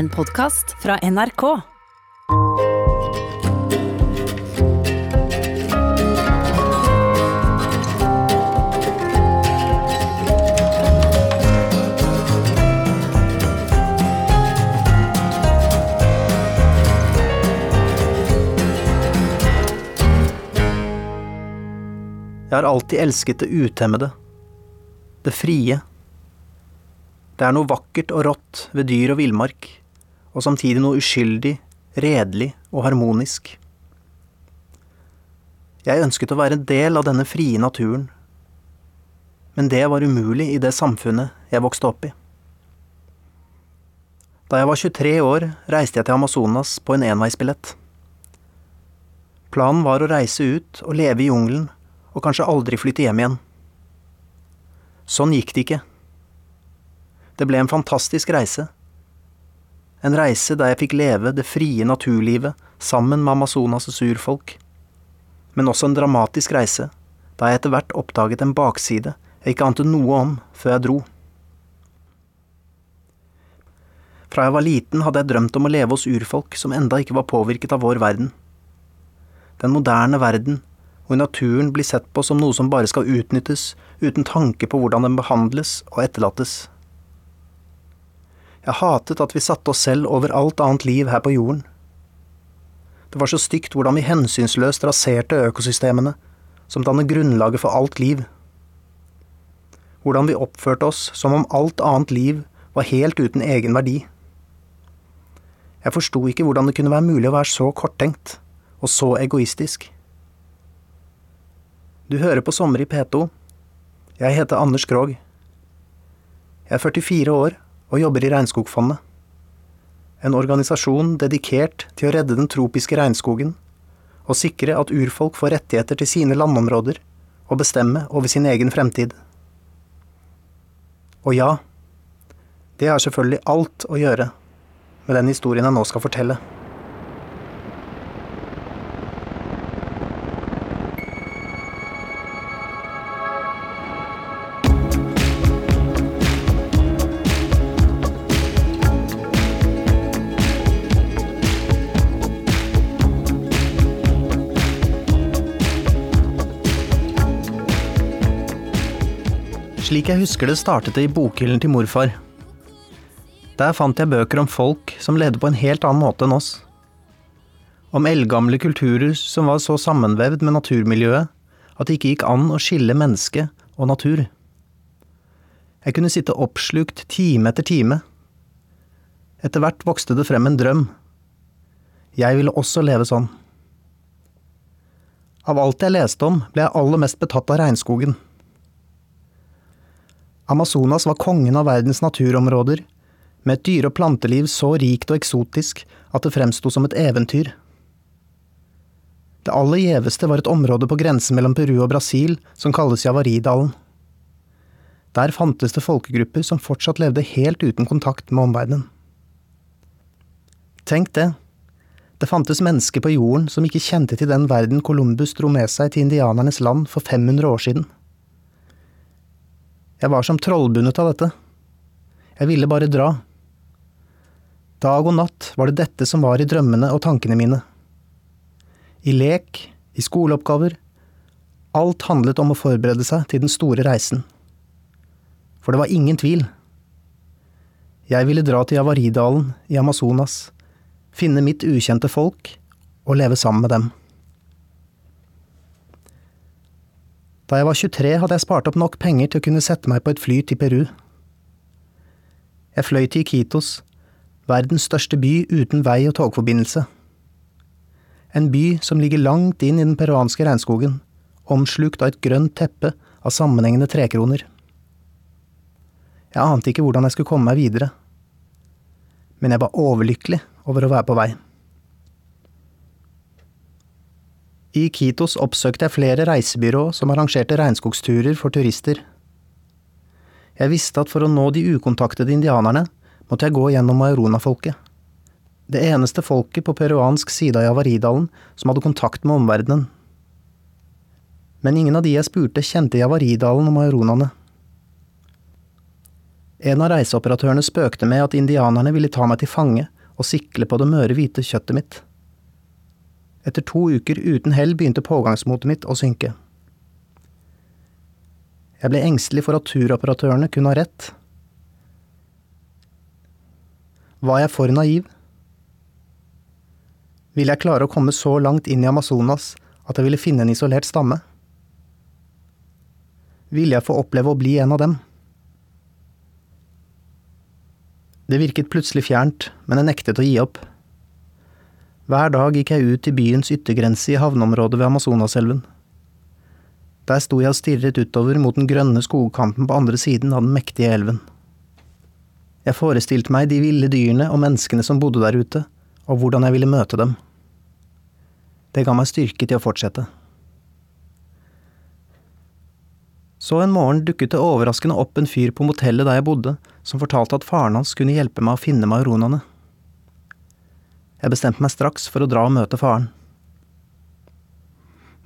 En podkast fra NRK. Jeg har alltid elsket det utemmede, det frie. Det er noe vakkert og rått ved dyr og villmark, og samtidig noe uskyldig, redelig og harmonisk. Jeg ønsket å være en del av denne frie naturen, men det var umulig i det samfunnet jeg vokste opp i. Da jeg var 23 år, reiste jeg til Amazonas på en enveisbillett. Planen var å reise ut og leve i jungelen og kanskje aldri flytte hjem igjen. Sånn gikk det ikke. Det ble en fantastisk reise. En reise der jeg fikk leve det frie naturlivet sammen med Amazonas' urfolk. Men også en dramatisk reise, da jeg etter hvert oppdaget en bakside jeg ikke ante noe om før jeg dro. Fra jeg var liten hadde jeg drømt om å leve hos urfolk som enda ikke var påvirket av vår verden. Den moderne verden hvor naturen blir sett på som noe som bare skal utnyttes, uten tanke på hvordan den behandles og etterlates. Jeg hatet at vi satte oss selv over alt annet liv her på jorden. Det var så stygt hvordan vi hensynsløst raserte økosystemene, som danner grunnlaget for alt liv. Hvordan vi oppførte oss som om alt annet liv var helt uten egen verdi. Jeg forsto ikke hvordan det kunne være mulig å være så korttenkt, og så egoistisk. Du hører på Sommer i P2. Jeg heter Anders Krogh. Jeg er 44 år og jobber i Regnskogfondet. En organisasjon dedikert til å redde den tropiske regnskogen og sikre at urfolk får rettigheter til sine landområder og bestemme over sin egen fremtid. Og ja, det har selvfølgelig alt å gjøre med den historien jeg nå skal fortelle. Slik jeg husker det, startet det i bokhyllen til morfar. Der fant jeg bøker om folk som levde på en helt annen måte enn oss. Om eldgamle kulturer som var så sammenvevd med naturmiljøet at det ikke gikk an å skille menneske og natur. Jeg kunne sitte oppslukt time etter time. Etter hvert vokste det frem en drøm. Jeg ville også leve sånn. Av alt jeg leste om, ble jeg aller mest betatt av regnskogen. Amazonas var kongen av verdens naturområder, med et dyre- og planteliv så rikt og eksotisk at det fremsto som et eventyr. Det aller gjeveste var et område på grensen mellom Peru og Brasil som kalles Javaridalen. Der fantes det folkegrupper som fortsatt levde helt uten kontakt med omverdenen. Tenk det, det fantes mennesker på jorden som ikke kjente til den verden Columbus dro med seg til indianernes land for 500 år siden. Jeg var som trollbundet av dette. Jeg ville bare dra. Dag og natt var det dette som var i drømmene og tankene mine. I lek, i skoleoppgaver, alt handlet om å forberede seg til den store reisen. For det var ingen tvil. Jeg ville dra til Javaridalen i Amazonas, finne mitt ukjente folk og leve sammen med dem. Da jeg var 23 hadde jeg spart opp nok penger til å kunne sette meg på et fly til Peru. Jeg fløy til Iquitos, verdens største by uten vei og togforbindelse. En by som ligger langt inn i den peruanske regnskogen, omslukt av et grønt teppe av sammenhengende trekroner. Jeg ante ikke hvordan jeg skulle komme meg videre, men jeg var overlykkelig over å være på vei. I Kitos oppsøkte jeg flere reisebyrå som arrangerte regnskogsturer for turister. Jeg visste at for å nå de ukontaktede indianerne, måtte jeg gå gjennom maorona-folket. Det eneste folket på peruansk side av Javaridalen som hadde kontakt med omverdenen. Men ingen av de jeg spurte, kjente Javaridalen og maoronaene. En av reiseoperatørene spøkte med at indianerne ville ta meg til fange og sikle på det møre hvite kjøttet mitt. Etter to uker uten hell begynte pågangsmotet mitt å synke. Jeg ble engstelig for at turoperatørene kunne ha rett. Var jeg for naiv? Ville jeg klare å komme så langt inn i Amazonas at jeg ville finne en isolert stamme? Ville jeg få oppleve å bli en av dem? Det virket plutselig fjernt, men jeg nektet å gi opp. Hver dag gikk jeg ut til byens yttergrense i havneområdet ved Amazonaselven. Der sto jeg og stirret utover mot den grønne skogkanten på andre siden av den mektige elven. Jeg forestilte meg de ville dyrene og menneskene som bodde der ute, og hvordan jeg ville møte dem. Det ga meg styrke til å fortsette. Så en morgen dukket det overraskende opp en fyr på motellet der jeg bodde, som fortalte at faren hans kunne hjelpe meg å finne maronaene. Jeg bestemte meg straks for å dra og møte faren.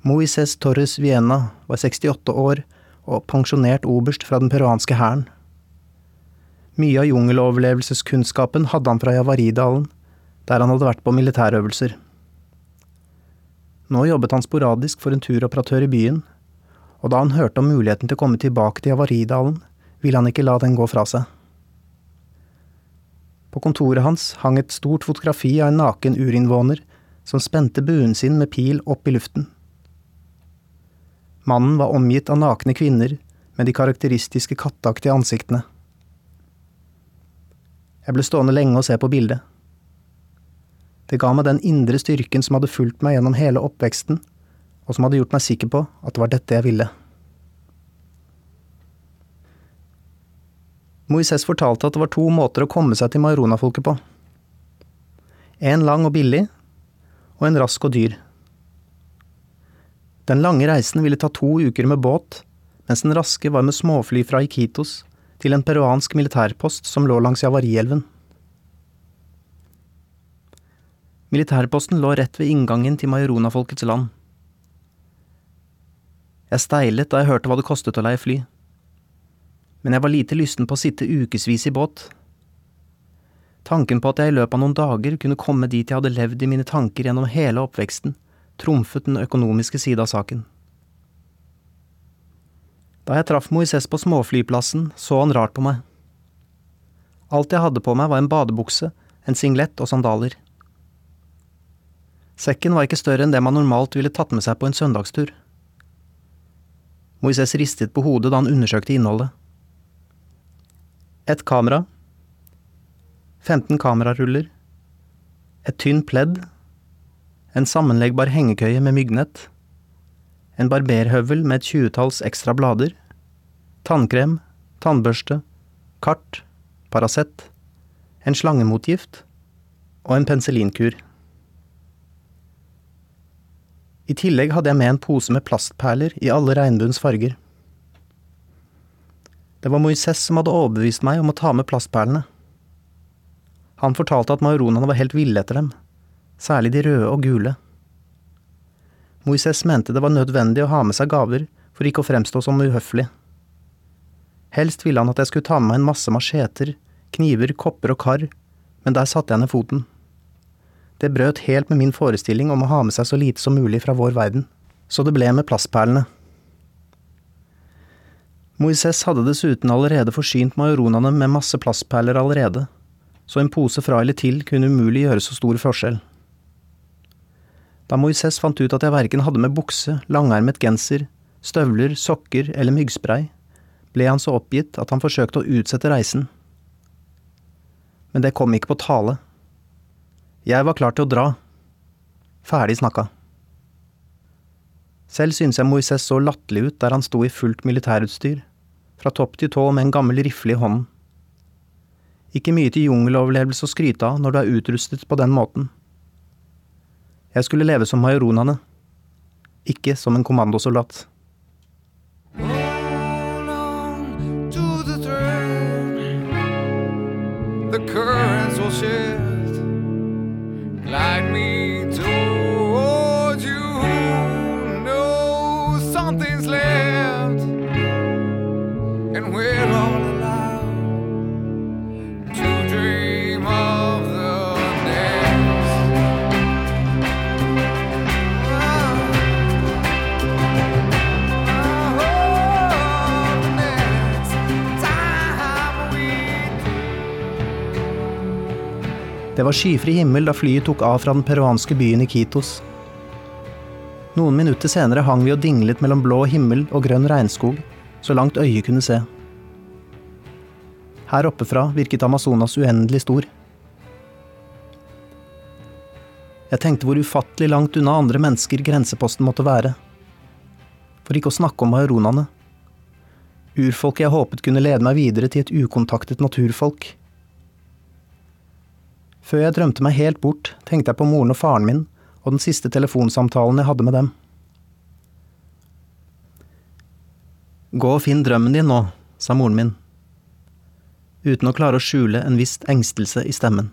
Moises Torres Viena var 68 år og pensjonert oberst fra den peruanske hæren. Mye av jungeloverlevelseskunnskapen hadde han fra Javaridalen, der han hadde vært på militærøvelser. Nå jobbet han sporadisk for en turoperatør i byen, og da han hørte om muligheten til å komme tilbake til Javaridalen, ville han ikke la den gå fra seg. På kontoret hans hang et stort fotografi av en naken urinnvåner som spente buen sin med pil opp i luften. Mannen var omgitt av nakne kvinner med de karakteristiske katteaktige ansiktene. Jeg ble stående lenge og se på bildet. Det ga meg den indre styrken som hadde fulgt meg gjennom hele oppveksten, og som hadde gjort meg sikker på at det var dette jeg ville. Moises fortalte at det var to måter å komme seg til Mairona-folket på. En lang og billig, og en rask og dyr. Den lange reisen ville ta to uker med båt, mens den raske var med småfly fra Iquitos til en peruansk militærpost som lå langs Javarielven. Militærposten lå rett ved inngangen til Majorona-folkets land. Jeg steilet da jeg hørte hva det kostet å leie fly. Men jeg var lite lysten på å sitte ukevis i båt. Tanken på at jeg i løpet av noen dager kunne komme dit jeg hadde levd i mine tanker gjennom hele oppveksten, trumfet den økonomiske side av saken. Da jeg traff Moises på småflyplassen, så han rart på meg. Alt jeg hadde på meg var en badebukse, en singlet og sandaler. Sekken var ikke større enn det man normalt ville tatt med seg på en søndagstur. Moises ristet på hodet da han undersøkte innholdet. Et kamera. 15 kameraruller. Et tynn pledd. En sammenleggbar hengekøye med myggnett. En barberhøvel med et tjuetalls ekstra blader. Tannkrem. Tannbørste. Kart. Paracet. En slangemotgift. Og en penicillinkur. I tillegg hadde jeg med en pose med plastperler i alle regnbuens farger. Det var Moises som hadde overbevist meg om å ta med plastperlene. Han fortalte at maronaene var helt ville etter dem, særlig de røde og gule. Moises mente det var nødvendig å ha med seg gaver for ikke å fremstå som uhøflig. Helst ville han at jeg skulle ta med meg en masse macheter, kniver, kopper og kar, men der satte jeg ned foten. Det brøt helt med min forestilling om å ha med seg så lite som mulig fra vår verden, så det ble med plastperlene. Moises hadde dessuten allerede forsynt majoronene med masse plastperler allerede, så en pose fra eller til kunne umulig gjøre så stor forskjell. Da Moises fant ut at jeg verken hadde med bukse, langermet genser, støvler, sokker eller myggspray, ble han så oppgitt at han forsøkte å utsette reisen. Men det kom ikke på tale. Jeg var klar til å dra. Ferdig snakka. Selv synes jeg Moises så latterlig ut der han sto i fullt militærutstyr, fra topp til tå med en gammel rifle i hånden. Ikke mye til jungeloverlevelse å skryte av når du er utrustet på den måten. Jeg skulle leve som majoronene, ikke som en kommandosoldat. The currents will shift. Det var skyfri himmel da flyet tok av fra den peruanske byen Iquitos. Noen minutter senere hang vi og dinglet mellom blå himmel og grønn regnskog, så langt øyet kunne se. Her oppe fra virket Amazonas uendelig stor. Jeg tenkte hvor ufattelig langt unna andre mennesker grenseposten måtte være. For ikke å snakke om mauronene. Urfolket jeg håpet kunne lede meg videre til et ukontaktet naturfolk. Før jeg drømte meg helt bort, tenkte jeg på moren og faren min og den siste telefonsamtalen jeg hadde med dem. Gå og finn drømmen din nå, sa moren min, uten å klare å skjule en viss engstelse i stemmen.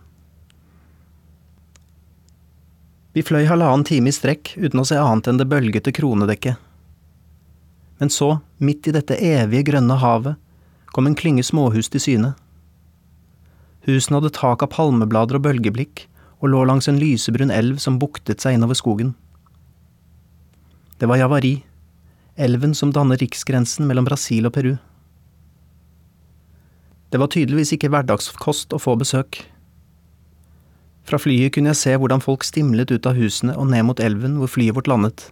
Vi fløy halvannen time i strekk uten å se annet enn det bølgete kronedekket. Men så, midt i dette evige grønne havet, kom en klynge småhus til syne. Husene hadde tak av palmeblader og bølgeblikk, og lå langs en lysebrun elv som buktet seg innover skogen. Det var Javari, elven som danner riksgrensen mellom Brasil og Peru. Det var tydeligvis ikke hverdagskost å få besøk. Fra flyet kunne jeg se hvordan folk stimlet ut av husene og ned mot elven hvor flyet vårt landet.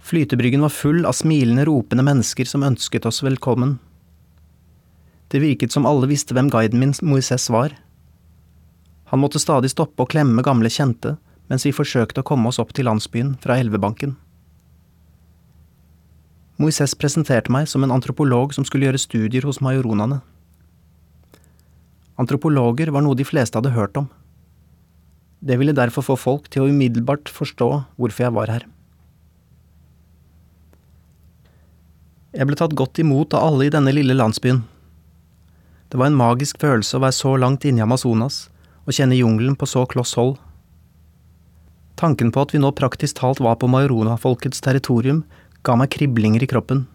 Flytebryggen var full av smilende, ropende mennesker som ønsket oss velkommen. Det virket som alle visste hvem guiden min Moises var. Han måtte stadig stoppe og klemme gamle kjente mens vi forsøkte å komme oss opp til landsbyen fra elvebanken. Moises presenterte meg som en antropolog som skulle gjøre studier hos majoronene. Antropologer var noe de fleste hadde hørt om. Det ville derfor få folk til å umiddelbart forstå hvorfor jeg var her. Jeg ble tatt godt imot av alle i denne lille landsbyen. Det var en magisk følelse å være så langt inne i Amazonas og kjenne jungelen på så kloss hold. Tanken på at vi nå praktisk talt var på Maorona-folkets territorium, ga meg kriblinger i kroppen.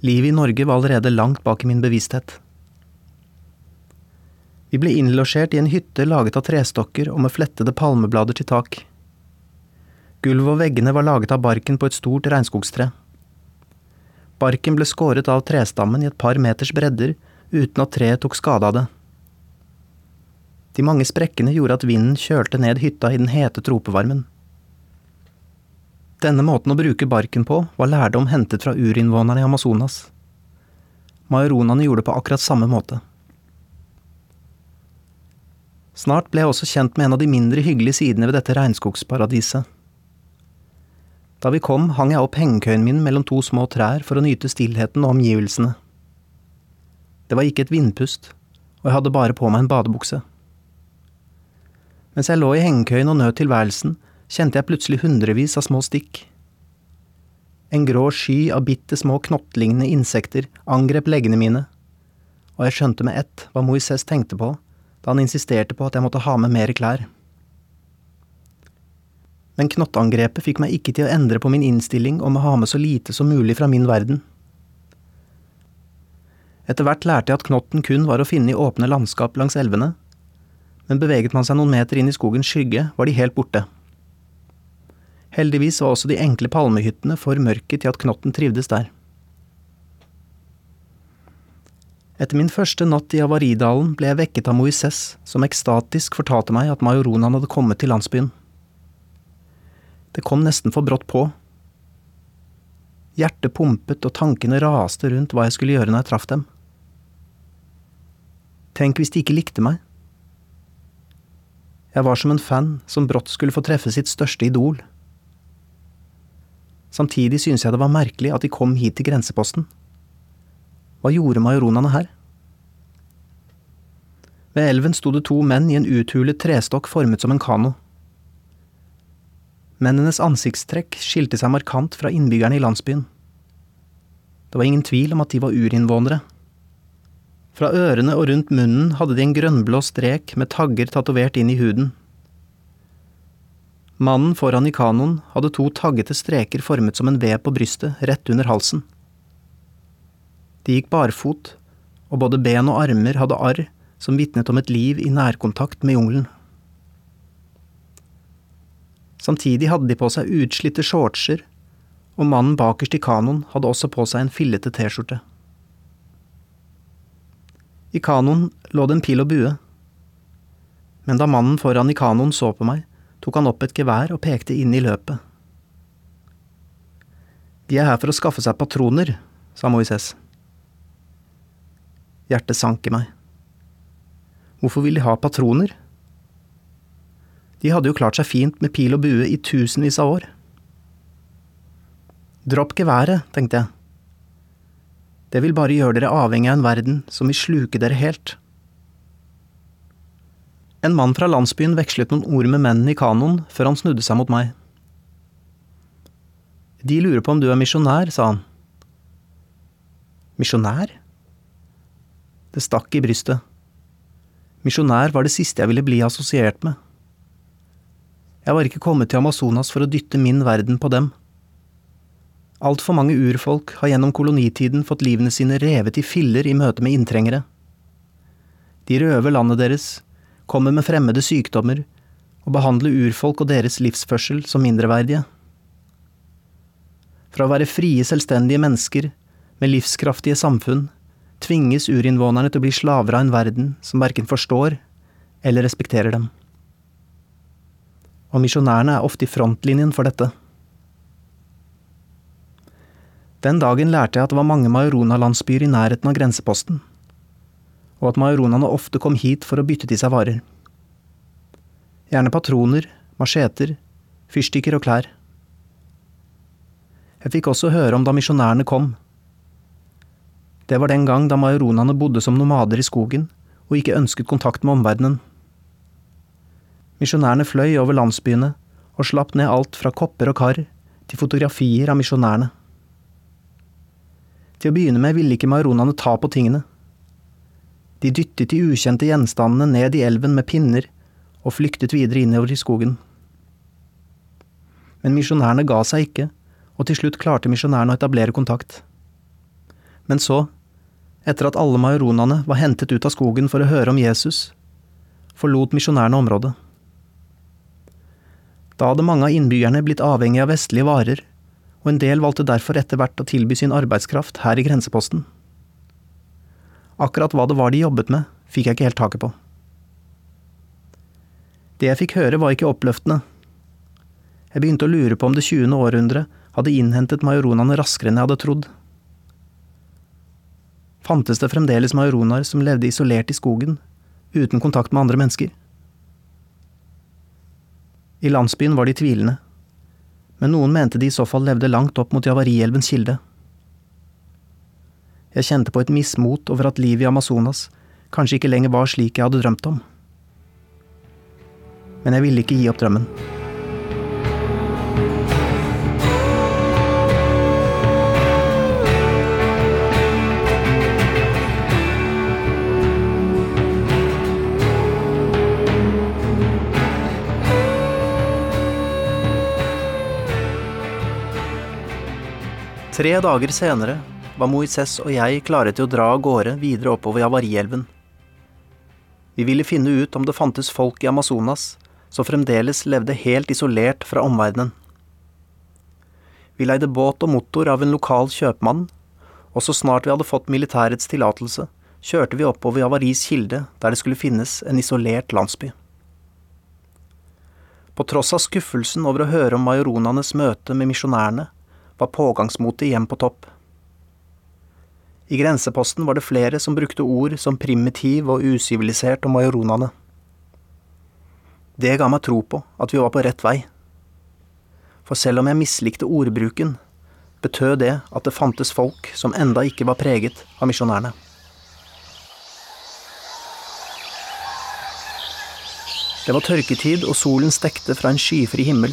Livet i Norge var allerede langt bak i min bevissthet. Vi ble innlosjert i en hytte laget av trestokker og med flettede palmeblader til tak. Gulvet og veggene var laget av barken på et stort regnskogstre. Barken ble skåret av trestammen i et par meters bredder uten at treet tok skade av det. De mange sprekkene gjorde at vinden kjølte ned hytta i den hete tropevarmen. Denne måten å bruke barken på var lærdom hentet fra urinnvånerne i Amazonas. Majoronene gjorde det på akkurat samme måte. Snart ble jeg også kjent med en av de mindre hyggelige sidene ved dette regnskogsparadiset. Da vi kom, hang jeg opp hengekøyen min mellom to små trær for å nyte stillheten og omgivelsene. Det var ikke et vindpust, og jeg hadde bare på meg en badebukse. Mens jeg lå i hengekøyen og nøt tilværelsen, kjente jeg plutselig hundrevis av små stikk. En grå sky av bitte små knottlignende insekter angrep leggene mine, og jeg skjønte med ett hva Moises tenkte på da han insisterte på at jeg måtte ha med mer klær. Men knottangrepet fikk meg ikke til å endre på min innstilling om å ha med så lite som mulig fra min verden. Etter hvert lærte jeg at knotten kun var å finne i åpne landskap langs elvene, men beveget man seg noen meter inn i skogens skygge, var de helt borte. Heldigvis var også de enkle palmehyttene for mørke til at knotten trivdes der. Etter min første natt i Avaridalen ble jeg vekket av Moises, som ekstatisk fortalte meg at majoronaen hadde kommet til landsbyen. Det kom nesten for brått på. Hjertet pumpet og tankene raste rundt hva jeg skulle gjøre når jeg traff dem. Tenk hvis de ikke likte meg? Jeg var som en fan som brått skulle få treffe sitt største idol. Samtidig syntes jeg det var merkelig at de kom hit til grenseposten. Hva gjorde majoronene her? Ved elven sto det to menn i en uthulet trestokk formet som en kano. Mennenes ansiktstrekk skilte seg markant fra innbyggerne i landsbyen. Det var ingen tvil om at de var urinnvånere. Fra ørene og rundt munnen hadde de en grønnblå strek med tagger tatovert inn i huden. Mannen foran i kanoen hadde to taggete streker formet som en V på brystet, rett under halsen. De gikk barfot, og både ben og armer hadde arr som vitnet om et liv i nærkontakt med jungelen. Samtidig hadde de på seg utslitte shortser, og mannen bakerst i kanoen hadde også på seg en fillete T-skjorte. I kanoen lå det en pil og bue. Men da mannen foran i kanoen så på meg, tok han opp et gevær og pekte inn i løpet. De er her for å skaffe seg patroner, sa Moises. Hjertet sank i meg. Hvorfor vil de ha patroner? De hadde jo klart seg fint med pil og bue i tusenvis av år. Dropp geværet, tenkte jeg. Det vil bare gjøre dere avhengig av en verden som vil sluke dere helt. En mann fra landsbyen vekslet noen ord med mennene i kanoen før han snudde seg mot meg. De lurer på om du er misjonær, sa han. Misjonær? Det stakk i brystet. Misjonær var det siste jeg ville bli assosiert med. Jeg var ikke kommet til Amazonas for å dytte min verden på dem. Altfor mange urfolk har gjennom kolonitiden fått livene sine revet i filler i møte med inntrengere. De røver landet deres, kommer med fremmede sykdommer og behandler urfolk og deres livsførsel som mindreverdige. Fra å være frie, selvstendige mennesker med livskraftige samfunn tvinges urinnvånerne til å bli slaver av en verden som verken forstår eller respekterer dem. Og misjonærene er ofte i frontlinjen for dette. Den dagen lærte jeg at det var mange Majorona-landsbyer i nærheten av grenseposten og at majoronene ofte kom hit for å bytte til seg varer. Gjerne patroner, macheter, fyrstikker og klær. Jeg fikk også høre om da misjonærene kom. Det var den gang da majoronene bodde som nomader i skogen og ikke ønsket kontakt med omverdenen. Misjonærene fløy over landsbyene og slapp ned alt fra kopper og kar til fotografier av misjonærene. Til å begynne med ville ikke majoronene ta på tingene. De dyttet de ukjente gjenstandene ned i elven med pinner og flyktet videre innover i skogen. Men misjonærene ga seg ikke, og til slutt klarte misjonærene å etablere kontakt. Men så, etter at alle majoronene var hentet ut av skogen for å høre om Jesus, forlot misjonærene området. Da hadde mange av innbyggerne blitt avhengig av vestlige varer, og en del valgte derfor etter hvert å tilby sin arbeidskraft her i grenseposten. Akkurat hva det var de jobbet med, fikk jeg ikke helt taket på. Det jeg fikk høre var ikke oppløftende. Jeg begynte å lure på om det 20. århundre hadde innhentet majoronene raskere enn jeg hadde trodd. Fantes det fremdeles majoronaer som levde isolert i skogen, uten kontakt med andre mennesker? I landsbyen var de tvilende, men noen mente de i så fall levde langt opp mot Javarielvens kilde. Jeg kjente på et mismot over at livet i Amazonas kanskje ikke lenger var slik jeg hadde drømt om. Men jeg ville ikke gi opp drømmen. Tre dager senere var Moises og jeg klare til å dra av gårde videre oppover Javarielven. Vi ville finne ut om det fantes folk i Amazonas som fremdeles levde helt isolert fra omverdenen. Vi leide båt og motor av en lokal kjøpmann, og så snart vi hadde fått militærets tillatelse, kjørte vi oppover Javaris kilde, der det skulle finnes en isolert landsby. På tross av skuffelsen over å høre om majoronanes møte med misjonærene, var pågangsmotet igjen på topp. I grenseposten var det flere som brukte ord som primitiv og usivilisert om majoronene. Det ga meg tro på at vi var på rett vei. For selv om jeg mislikte ordbruken, betød det at det fantes folk som enda ikke var preget av misjonærene. Det var tørketid, og solen stekte fra en skyfri himmel.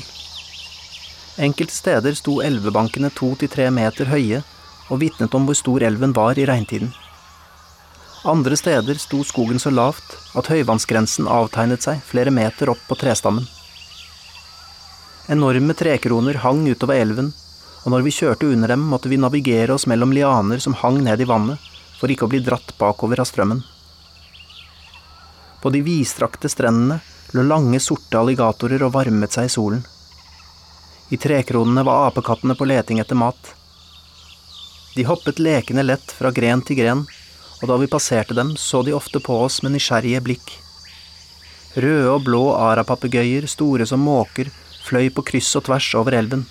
Enkelte steder sto elvebankene to til tre meter høye og vitnet om hvor stor elven var i regntiden. Andre steder sto skogen så lavt at høyvannsgrensen avtegnet seg flere meter opp på trestammen. Enorme trekroner hang utover elven, og når vi kjørte under dem, måtte vi navigere oss mellom lianer som hang ned i vannet, for ikke å bli dratt bakover av strømmen. På de vidstrakte strendene lå lange, sorte alligatorer og varmet seg i solen. I trekronene var apekattene på leting etter mat. De hoppet lekende lett fra gren til gren, og da vi passerte dem, så de ofte på oss med nysgjerrige blikk. Røde og blå arapapegøyer, store som måker, fløy på kryss og tvers over elven.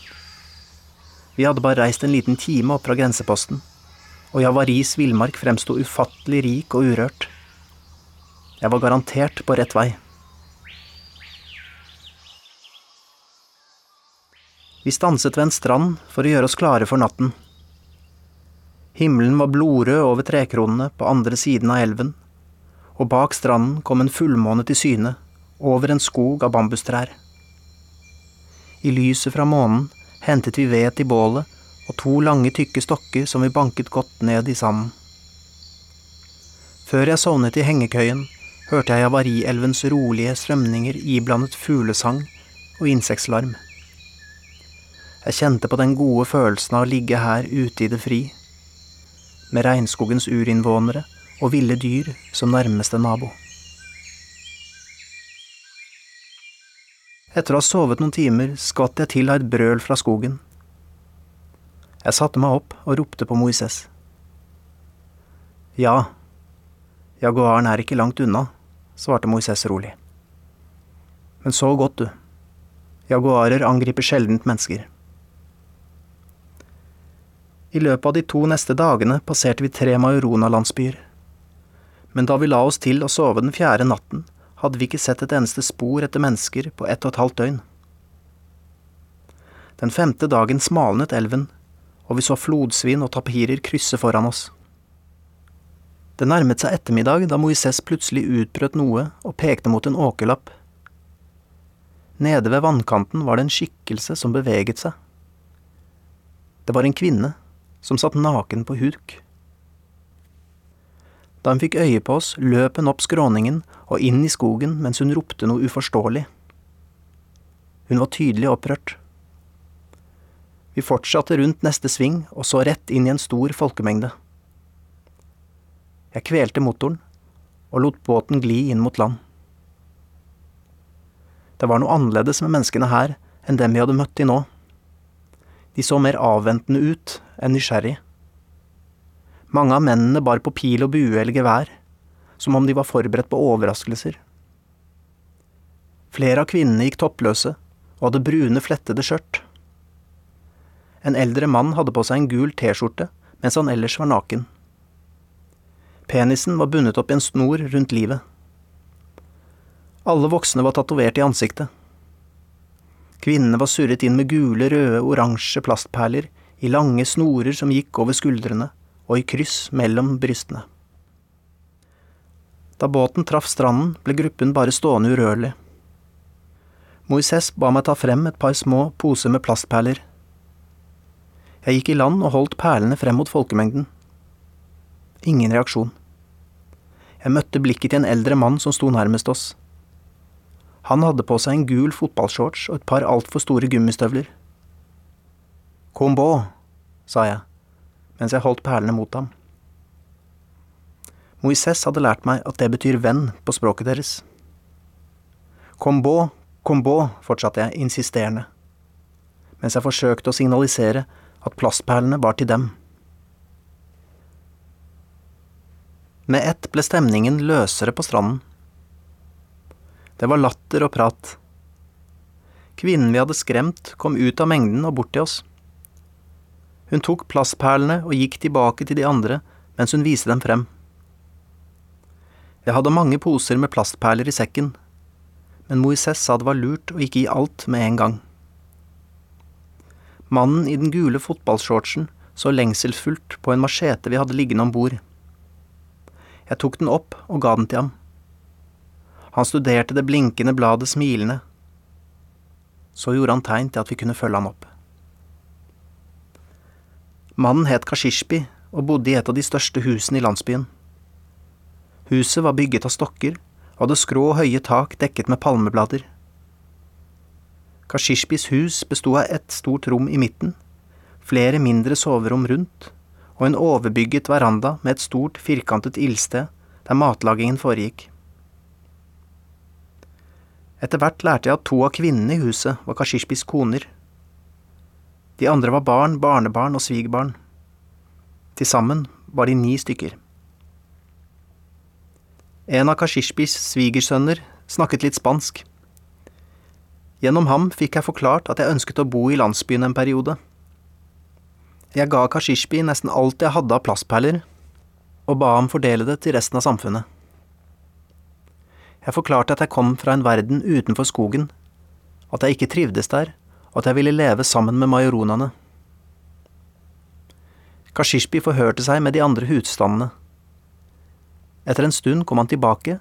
Vi hadde bare reist en liten time opp fra grenseposten, og Javaris villmark fremsto ufattelig rik og urørt. Jeg var garantert på rett vei. Vi stanset ved en strand for å gjøre oss klare for natten. Himmelen var blodrød over trekronene på andre siden av elven, og bak stranden kom en fullmåne til syne, over en skog av bambustrær. I lyset fra månen hentet vi ved til bålet og to lange, tykke stokker som vi banket godt ned i sanden. Før jeg sovnet i hengekøyen, hørte jeg avarielvens rolige strømninger iblandet fuglesang og insektlarm. Jeg kjente på den gode følelsen av å ligge her ute i det fri, med regnskogens urinnvånere og ville dyr som nærmeste nabo. Etter å ha sovet noen timer skvatt jeg til av et brøl fra skogen. Jeg satte meg opp og ropte på Moises. Ja, jaguaren er ikke langt unna, svarte Moises rolig. Men sov godt, du. Jaguarer angriper sjeldent mennesker. I løpet av de to neste dagene passerte vi tre Majorona-landsbyer. Men da vi la oss til å sove den fjerde natten, hadde vi ikke sett et eneste spor etter mennesker på ett og et halvt døgn. Den femte dagen smalnet elven, og vi så flodsvin og tapirer krysse foran oss. Det nærmet seg ettermiddag da Moises plutselig utbrøt noe og pekte mot en åkerlapp. Nede ved vannkanten var det en skikkelse som beveget seg. Det var en kvinne, som satt naken på huk. Da hun fikk øye på oss, løp hun opp skråningen og inn i skogen mens hun ropte noe uforståelig. Hun var tydelig opprørt. Vi fortsatte rundt neste sving og så rett inn i en stor folkemengde. Jeg kvelte motoren og lot båten gli inn mot land. Det var noe annerledes med menneskene her enn dem vi hadde møtt til nå. De så mer avventende ut enn nysgjerrig. Mange av mennene bar på pil og bue eller gevær, som om de var forberedt på overraskelser. Flere av kvinnene gikk toppløse og hadde brune, flettede skjørt. En eldre mann hadde på seg en gul T-skjorte mens han ellers var naken. Penisen var bundet opp i en snor rundt livet. Alle voksne var tatovert i ansiktet. Kvinnene var surret inn med gule, røde, oransje plastperler i lange snorer som gikk over skuldrene og i kryss mellom brystene. Da båten traff stranden, ble gruppen bare stående urørlig. Moises ba meg ta frem et par små poser med plastperler. Jeg gikk i land og holdt perlene frem mot folkemengden. Ingen reaksjon. Jeg møtte blikket til en eldre mann som sto nærmest oss. Han hadde på seg en gul fotballshorts og et par altfor store gummistøvler. Kombo, sa jeg mens jeg holdt perlene mot ham. Moises hadde lært meg at det betyr venn på språket deres. Kombo, kombo, fortsatte jeg insisterende, mens jeg forsøkte å signalisere at plastperlene var til dem. Med ett ble stemningen løsere på stranden. Det var latter og prat. Kvinnen vi hadde skremt, kom ut av mengden og bort til oss. Hun tok plastperlene og gikk tilbake til de andre mens hun viste dem frem. Jeg hadde mange poser med plastperler i sekken, men Moises sa det var lurt å ikke gi alt med en gang. Mannen i den gule fotballshortsen så lengselsfullt på en machete vi hadde liggende om bord. Jeg tok den opp og ga den til ham. Han studerte det blinkende bladet smilende. Så gjorde han tegn til at vi kunne følge han opp. Mannen het Kashishbi og bodde i et av de største husene i landsbyen. Huset var bygget av stokker og hadde skrå og høye tak dekket med palmeblader. Kashishbis hus besto av ett stort rom i midten, flere mindre soverom rundt, og en overbygget veranda med et stort, firkantet ildsted der matlagingen foregikk. Etter hvert lærte jeg at to av kvinnene i huset var Kashishbis koner. De andre var barn, barnebarn og svigerbarn. Til sammen var de ni stykker. En av Kashishbis svigersønner snakket litt spansk. Gjennom ham fikk jeg forklart at jeg ønsket å bo i landsbyen en periode. Jeg ga Kashishbi nesten alt jeg hadde av plastperler, og ba ham fordele det til resten av samfunnet. Jeg forklarte at jeg kom fra en verden utenfor skogen, at jeg ikke trivdes der, og at jeg ville leve sammen med majoronene. Kashishbi forhørte seg med de andre husstandene. Etter en stund kom han tilbake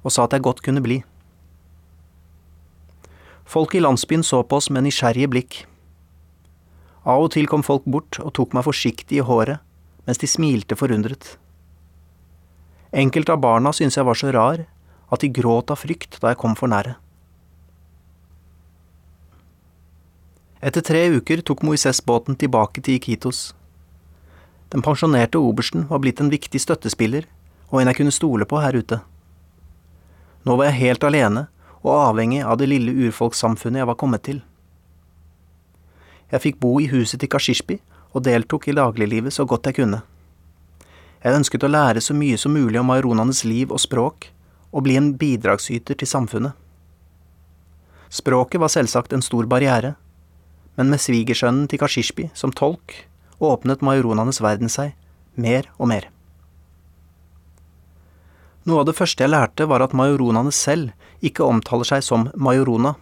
og sa at jeg godt kunne bli. Folk i landsbyen så på oss med nysgjerrige blikk. Av og til kom folk bort og tok meg forsiktig i håret, mens de smilte forundret. Enkelte av barna syntes jeg var så rar at de gråt av frykt da jeg kom for nære. Etter tre uker tok Moises båten tilbake til Iquitos. Den pensjonerte obersten var blitt en viktig støttespiller og en jeg kunne stole på her ute. Nå var jeg helt alene og avhengig av det lille urfolkssamfunnet jeg var kommet til. Jeg fikk bo i huset til Kashishbi og deltok i dagliglivet så godt jeg kunne. Jeg ønsket å lære så mye som mulig om maironanes liv og språk, og bli en bidragsyter til samfunnet. Språket var selvsagt en stor barriere, men med svigersønnen til Kashishbi som tolk åpnet maironanes verden seg mer og mer. Noe av det første jeg lærte, var at majoronene selv ikke omtaler seg som majorona.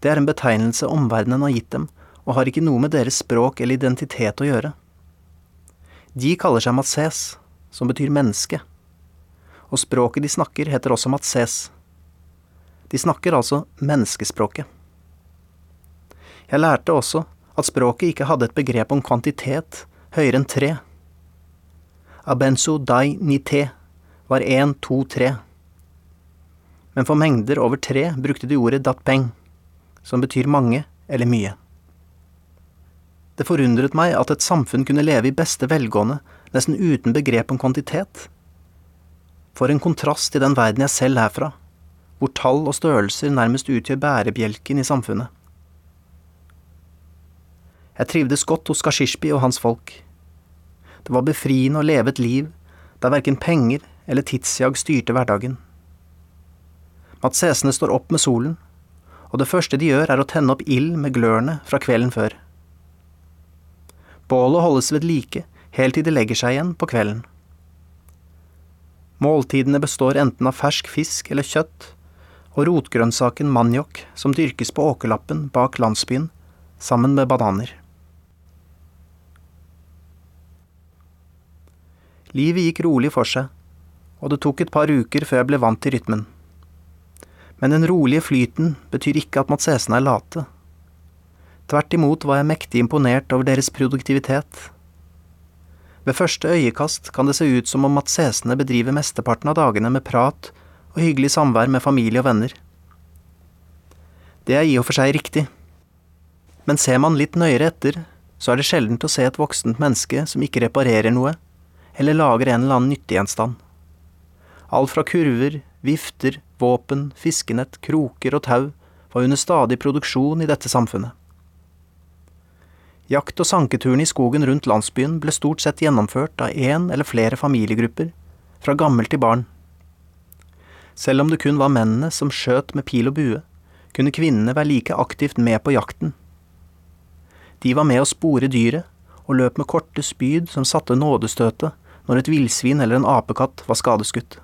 Det er en betegnelse omverdenen har gitt dem, og har ikke noe med deres språk eller identitet å gjøre. De kaller seg matses, som betyr menneske, og språket de snakker, heter også matses. De snakker altså menneskespråket. Jeg lærte også at språket ikke hadde et begrep om kvantitet høyere enn tre. Abenso dai nite var én, to, tre. Men for mengder over tre brukte de ordet datpeng, som betyr mange eller mye. Det forundret meg at et samfunn kunne leve i beste velgående nesten uten begrep om kvantitet. For en kontrast til den verden jeg selv er fra, hvor tall og størrelser nærmest utgjør bærebjelken i samfunnet. Jeg trivdes godt hos Kashishbi og hans folk. Det var befriende å leve et liv der verken penger eller tidsjag styrte hverdagen. Matsesene står opp med solen, og det første de gjør er å tenne opp ild med glørne fra kvelden før. Bålet holdes ved like helt til de legger seg igjen på kvelden. Måltidene består enten av fersk fisk eller kjøtt, og rotgrønnsaken maniok som dyrkes på åkerlappen bak landsbyen, sammen med bananer. Livet gikk rolig for seg, og det tok et par uker før jeg ble vant til rytmen. Men den rolige flyten betyr ikke at matsesene er late. Tvert imot var jeg mektig imponert over deres produktivitet. Ved første øyekast kan det se ut som om matsesene bedriver mesteparten av dagene med prat og hyggelig samvær med familie og venner. Det er i og for seg riktig, men ser man litt nøyere etter, så er det sjeldent å se et voksent menneske som ikke reparerer noe, eller lager en eller annen nyttegjenstand. Alt fra kurver, vifter, våpen, fiskenett, kroker og tau var under stadig produksjon i dette samfunnet. Jakt- og sanketurene i skogen rundt landsbyen ble stort sett gjennomført av én eller flere familiegrupper, fra gammel til barn. Selv om det kun var mennene som skjøt med pil og bue, kunne kvinnene være like aktivt med på jakten. De var med å spore dyret, og løp med korte spyd som satte nådestøtet når et villsvin eller en apekatt var skadeskutt.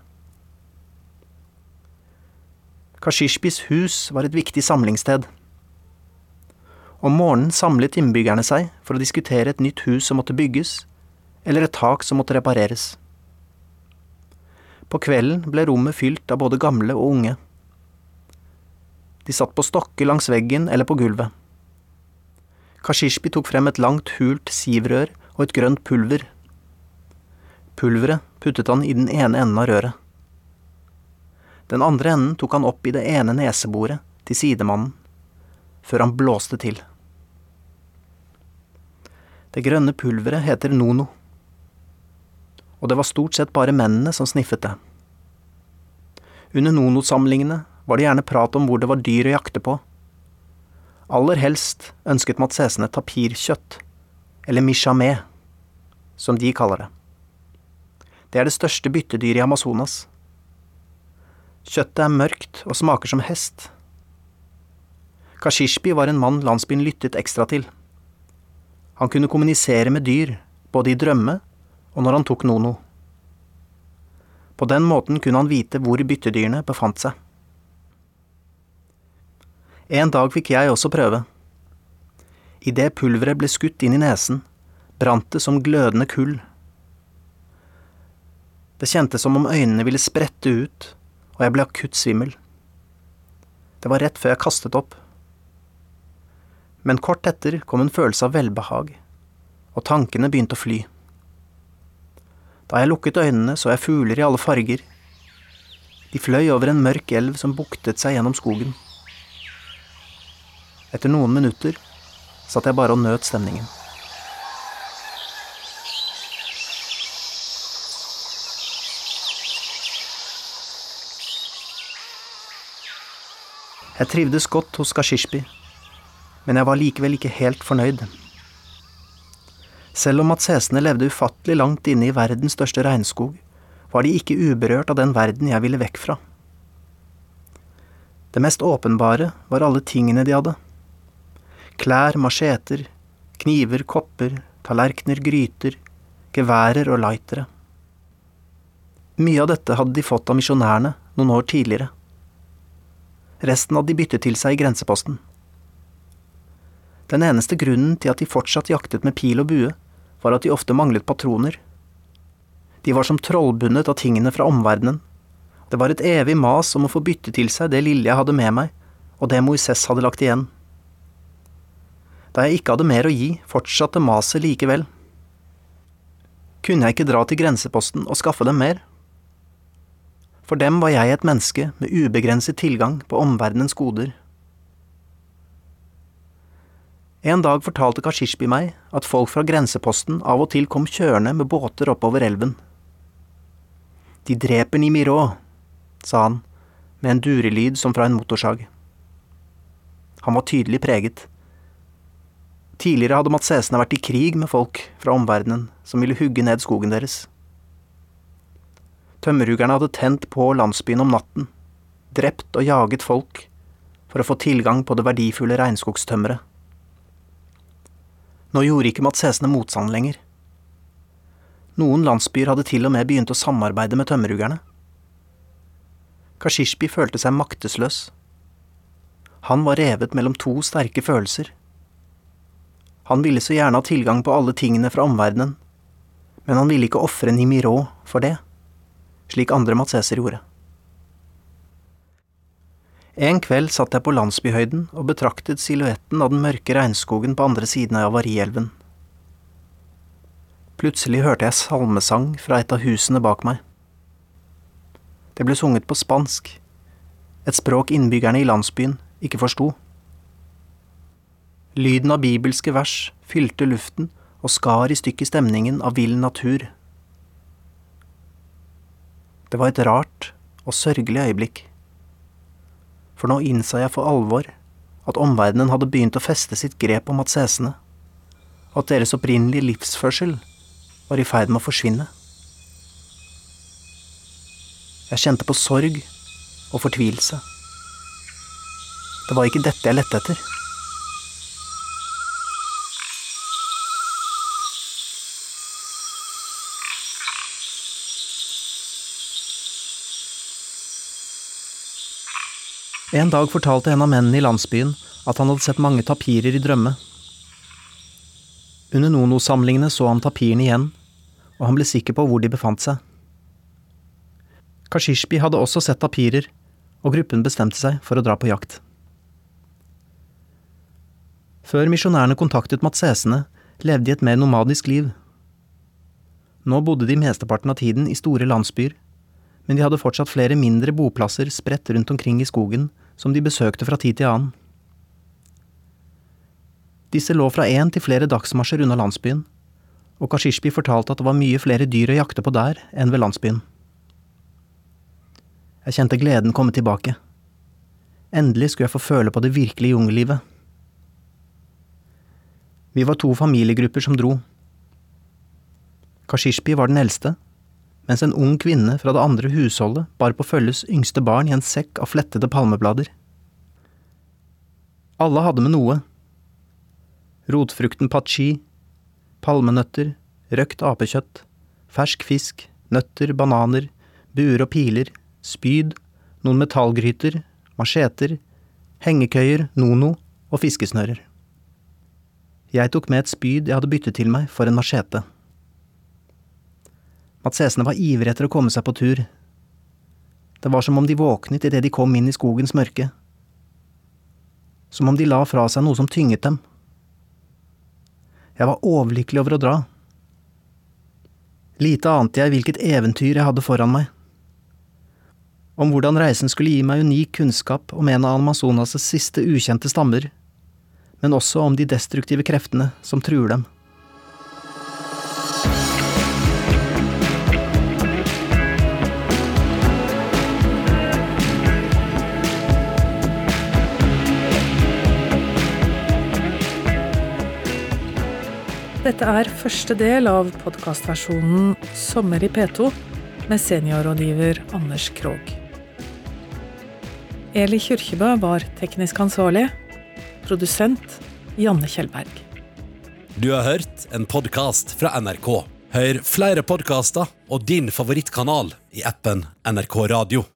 Kashishbis hus var et viktig samlingssted. Om morgenen samlet innbyggerne seg for å diskutere et nytt hus som måtte bygges, eller et tak som måtte repareres. På kvelden ble rommet fylt av både gamle og unge. De satt på stokker langs veggen eller på gulvet. Kashishbi tok frem et langt, hult sivrør og et grønt pulver. Pulveret puttet han i den ene enden av røret. Den andre enden tok han opp i det ene neseboret til sidemannen, før han blåste til. Det grønne pulveret heter nono, og det var stort sett bare mennene som sniffet det. Under nono-samlingene var det gjerne prat om hvor det var dyr å jakte på. Aller helst ønsket matsesene tapirkjøtt, eller mishamé, som de kaller det. Det er det største byttedyret i Amazonas. Kjøttet er mørkt og smaker som hest. Kashishbi var en mann landsbyen lyttet ekstra til. Han kunne kommunisere med dyr, både i drømme og når han tok Nono. På den måten kunne han vite hvor byttedyrene befant seg. En dag fikk jeg også prøve. Idet pulveret ble skutt inn i nesen, brant det som glødende kull. Det kjentes som om øynene ville sprette ut, og jeg ble akutt svimmel. Det var rett før jeg kastet opp. Men kort etter kom en følelse av velbehag, og tankene begynte å fly. Da jeg lukket øynene, så jeg fugler i alle farger. De fløy over en mørk elv som buktet seg gjennom skogen. Etter noen minutter satt jeg bare og nøt stemningen. Jeg trivdes godt hos Kashishbi, men jeg var likevel ikke helt fornøyd. Selv om matsesene levde ufattelig langt inne i verdens største regnskog, var de ikke uberørt av den verden jeg ville vekk fra. Det mest åpenbare var alle tingene de hadde. Klær, macheter, kniver, kopper, tallerkener, gryter, geværer og lightere. Mye av dette hadde de fått av misjonærene noen år tidligere. Resten hadde de byttet til seg i grenseposten. Den eneste grunnen til at de fortsatt jaktet med pil og bue, var at de ofte manglet patroner. De var som trollbundet av tingene fra omverdenen. Det var et evig mas om å få bytte til seg det lille jeg hadde med meg, og det Moises hadde lagt igjen. Da jeg ikke hadde mer å gi, fortsatte maset likevel. Kunne jeg ikke dra til grenseposten og skaffe dem mer? For dem var jeg et menneske med ubegrenset tilgang på omverdenens goder. En dag fortalte Kashishbi meg at folk fra grenseposten av og til kom kjørende med båter oppover elven. De dreper Nimirå, sa han, med en durelyd som fra en motorsag. Han var tydelig preget. Tidligere hadde matsesene vært i krig med folk fra omverdenen som ville hugge ned skogen deres. Tømmerhuggerne hadde tent på landsbyen om natten, drept og jaget folk for å få tilgang på det verdifulle regnskogstømmeret. Nå gjorde ikke matsesene motstand lenger. Noen landsbyer hadde til og med begynt å samarbeide med tømmerhuggerne. Kashishbi følte seg maktesløs. Han var revet mellom to sterke følelser. Han ville så gjerne ha tilgang på alle tingene fra omverdenen, men han ville ikke ofre Nimirå for det slik andre matseser gjorde. En kveld satt jeg på landsbyhøyden og betraktet silhuetten av den mørke regnskogen på andre siden av Avarielven. Plutselig hørte jeg salmesang fra et av husene bak meg. Det ble sunget på spansk, et språk innbyggerne i landsbyen ikke forsto. Lyden av bibelske vers fylte luften og skar i stykker stemningen av vill natur. Det var et rart og sørgelig øyeblikk. For nå innså jeg for alvor at omverdenen hadde begynt å feste sitt grep om atsesene, og at deres opprinnelige livsførsel var i ferd med å forsvinne. Jeg kjente på sorg og fortvilelse. Det var ikke dette jeg lette etter. En dag fortalte en av mennene i landsbyen at han hadde sett mange tapirer i drømme. Under Nono-samlingene så han tapirene igjen, og han ble sikker på hvor de befant seg. Kashishbi hadde også sett tapirer, og gruppen bestemte seg for å dra på jakt. Før misjonærene kontaktet matsesene, levde de et mer nomadisk liv. Nå bodde de mesteparten av tiden i store landsbyer, men de hadde fortsatt flere mindre boplasser spredt rundt omkring i skogen som de besøkte fra tid til annen. Disse lå fra én til flere dagsmarsjer unna landsbyen, og Kashishbi fortalte at det var mye flere dyr å jakte på der enn ved landsbyen. Jeg kjente gleden komme tilbake. Endelig skulle jeg få føle på det virkelige jungellivet. Vi var to familiegrupper som dro. Kashishbi var den eldste, mens en ung kvinne fra det andre husholdet bar på følges yngste barn i en sekk av flettede palmeblader. Alle hadde med noe. Rotfrukten pachi, palmenøtter, røkt apekjøtt, fersk fisk, nøtter, bananer, buer og piler, spyd, noen metallgryter, macheter, hengekøyer, nono og fiskesnører. Jeg tok med et spyd jeg hadde byttet til meg for en machete. Matsesene var ivrige etter å komme seg på tur. Det var som om de våknet idet de kom inn i skogens mørke. Som om de la fra seg noe som tynget dem. Jeg var overlykkelig over å dra. Lite ante jeg hvilket eventyr jeg hadde foran meg. Om hvordan reisen skulle gi meg unik kunnskap om en av Amazonas' siste ukjente stammer, men også om de destruktive kreftene som truer dem. Dette er første del av podkastversjonen Sommer i P2 med seniorrådgiver Anders Krogh. Eli Kyrkjebø var teknisk ansvarlig. Produsent Janne Kjellberg. Du har hørt en podkast fra NRK. Hør flere podkaster og din favorittkanal i appen NRK Radio.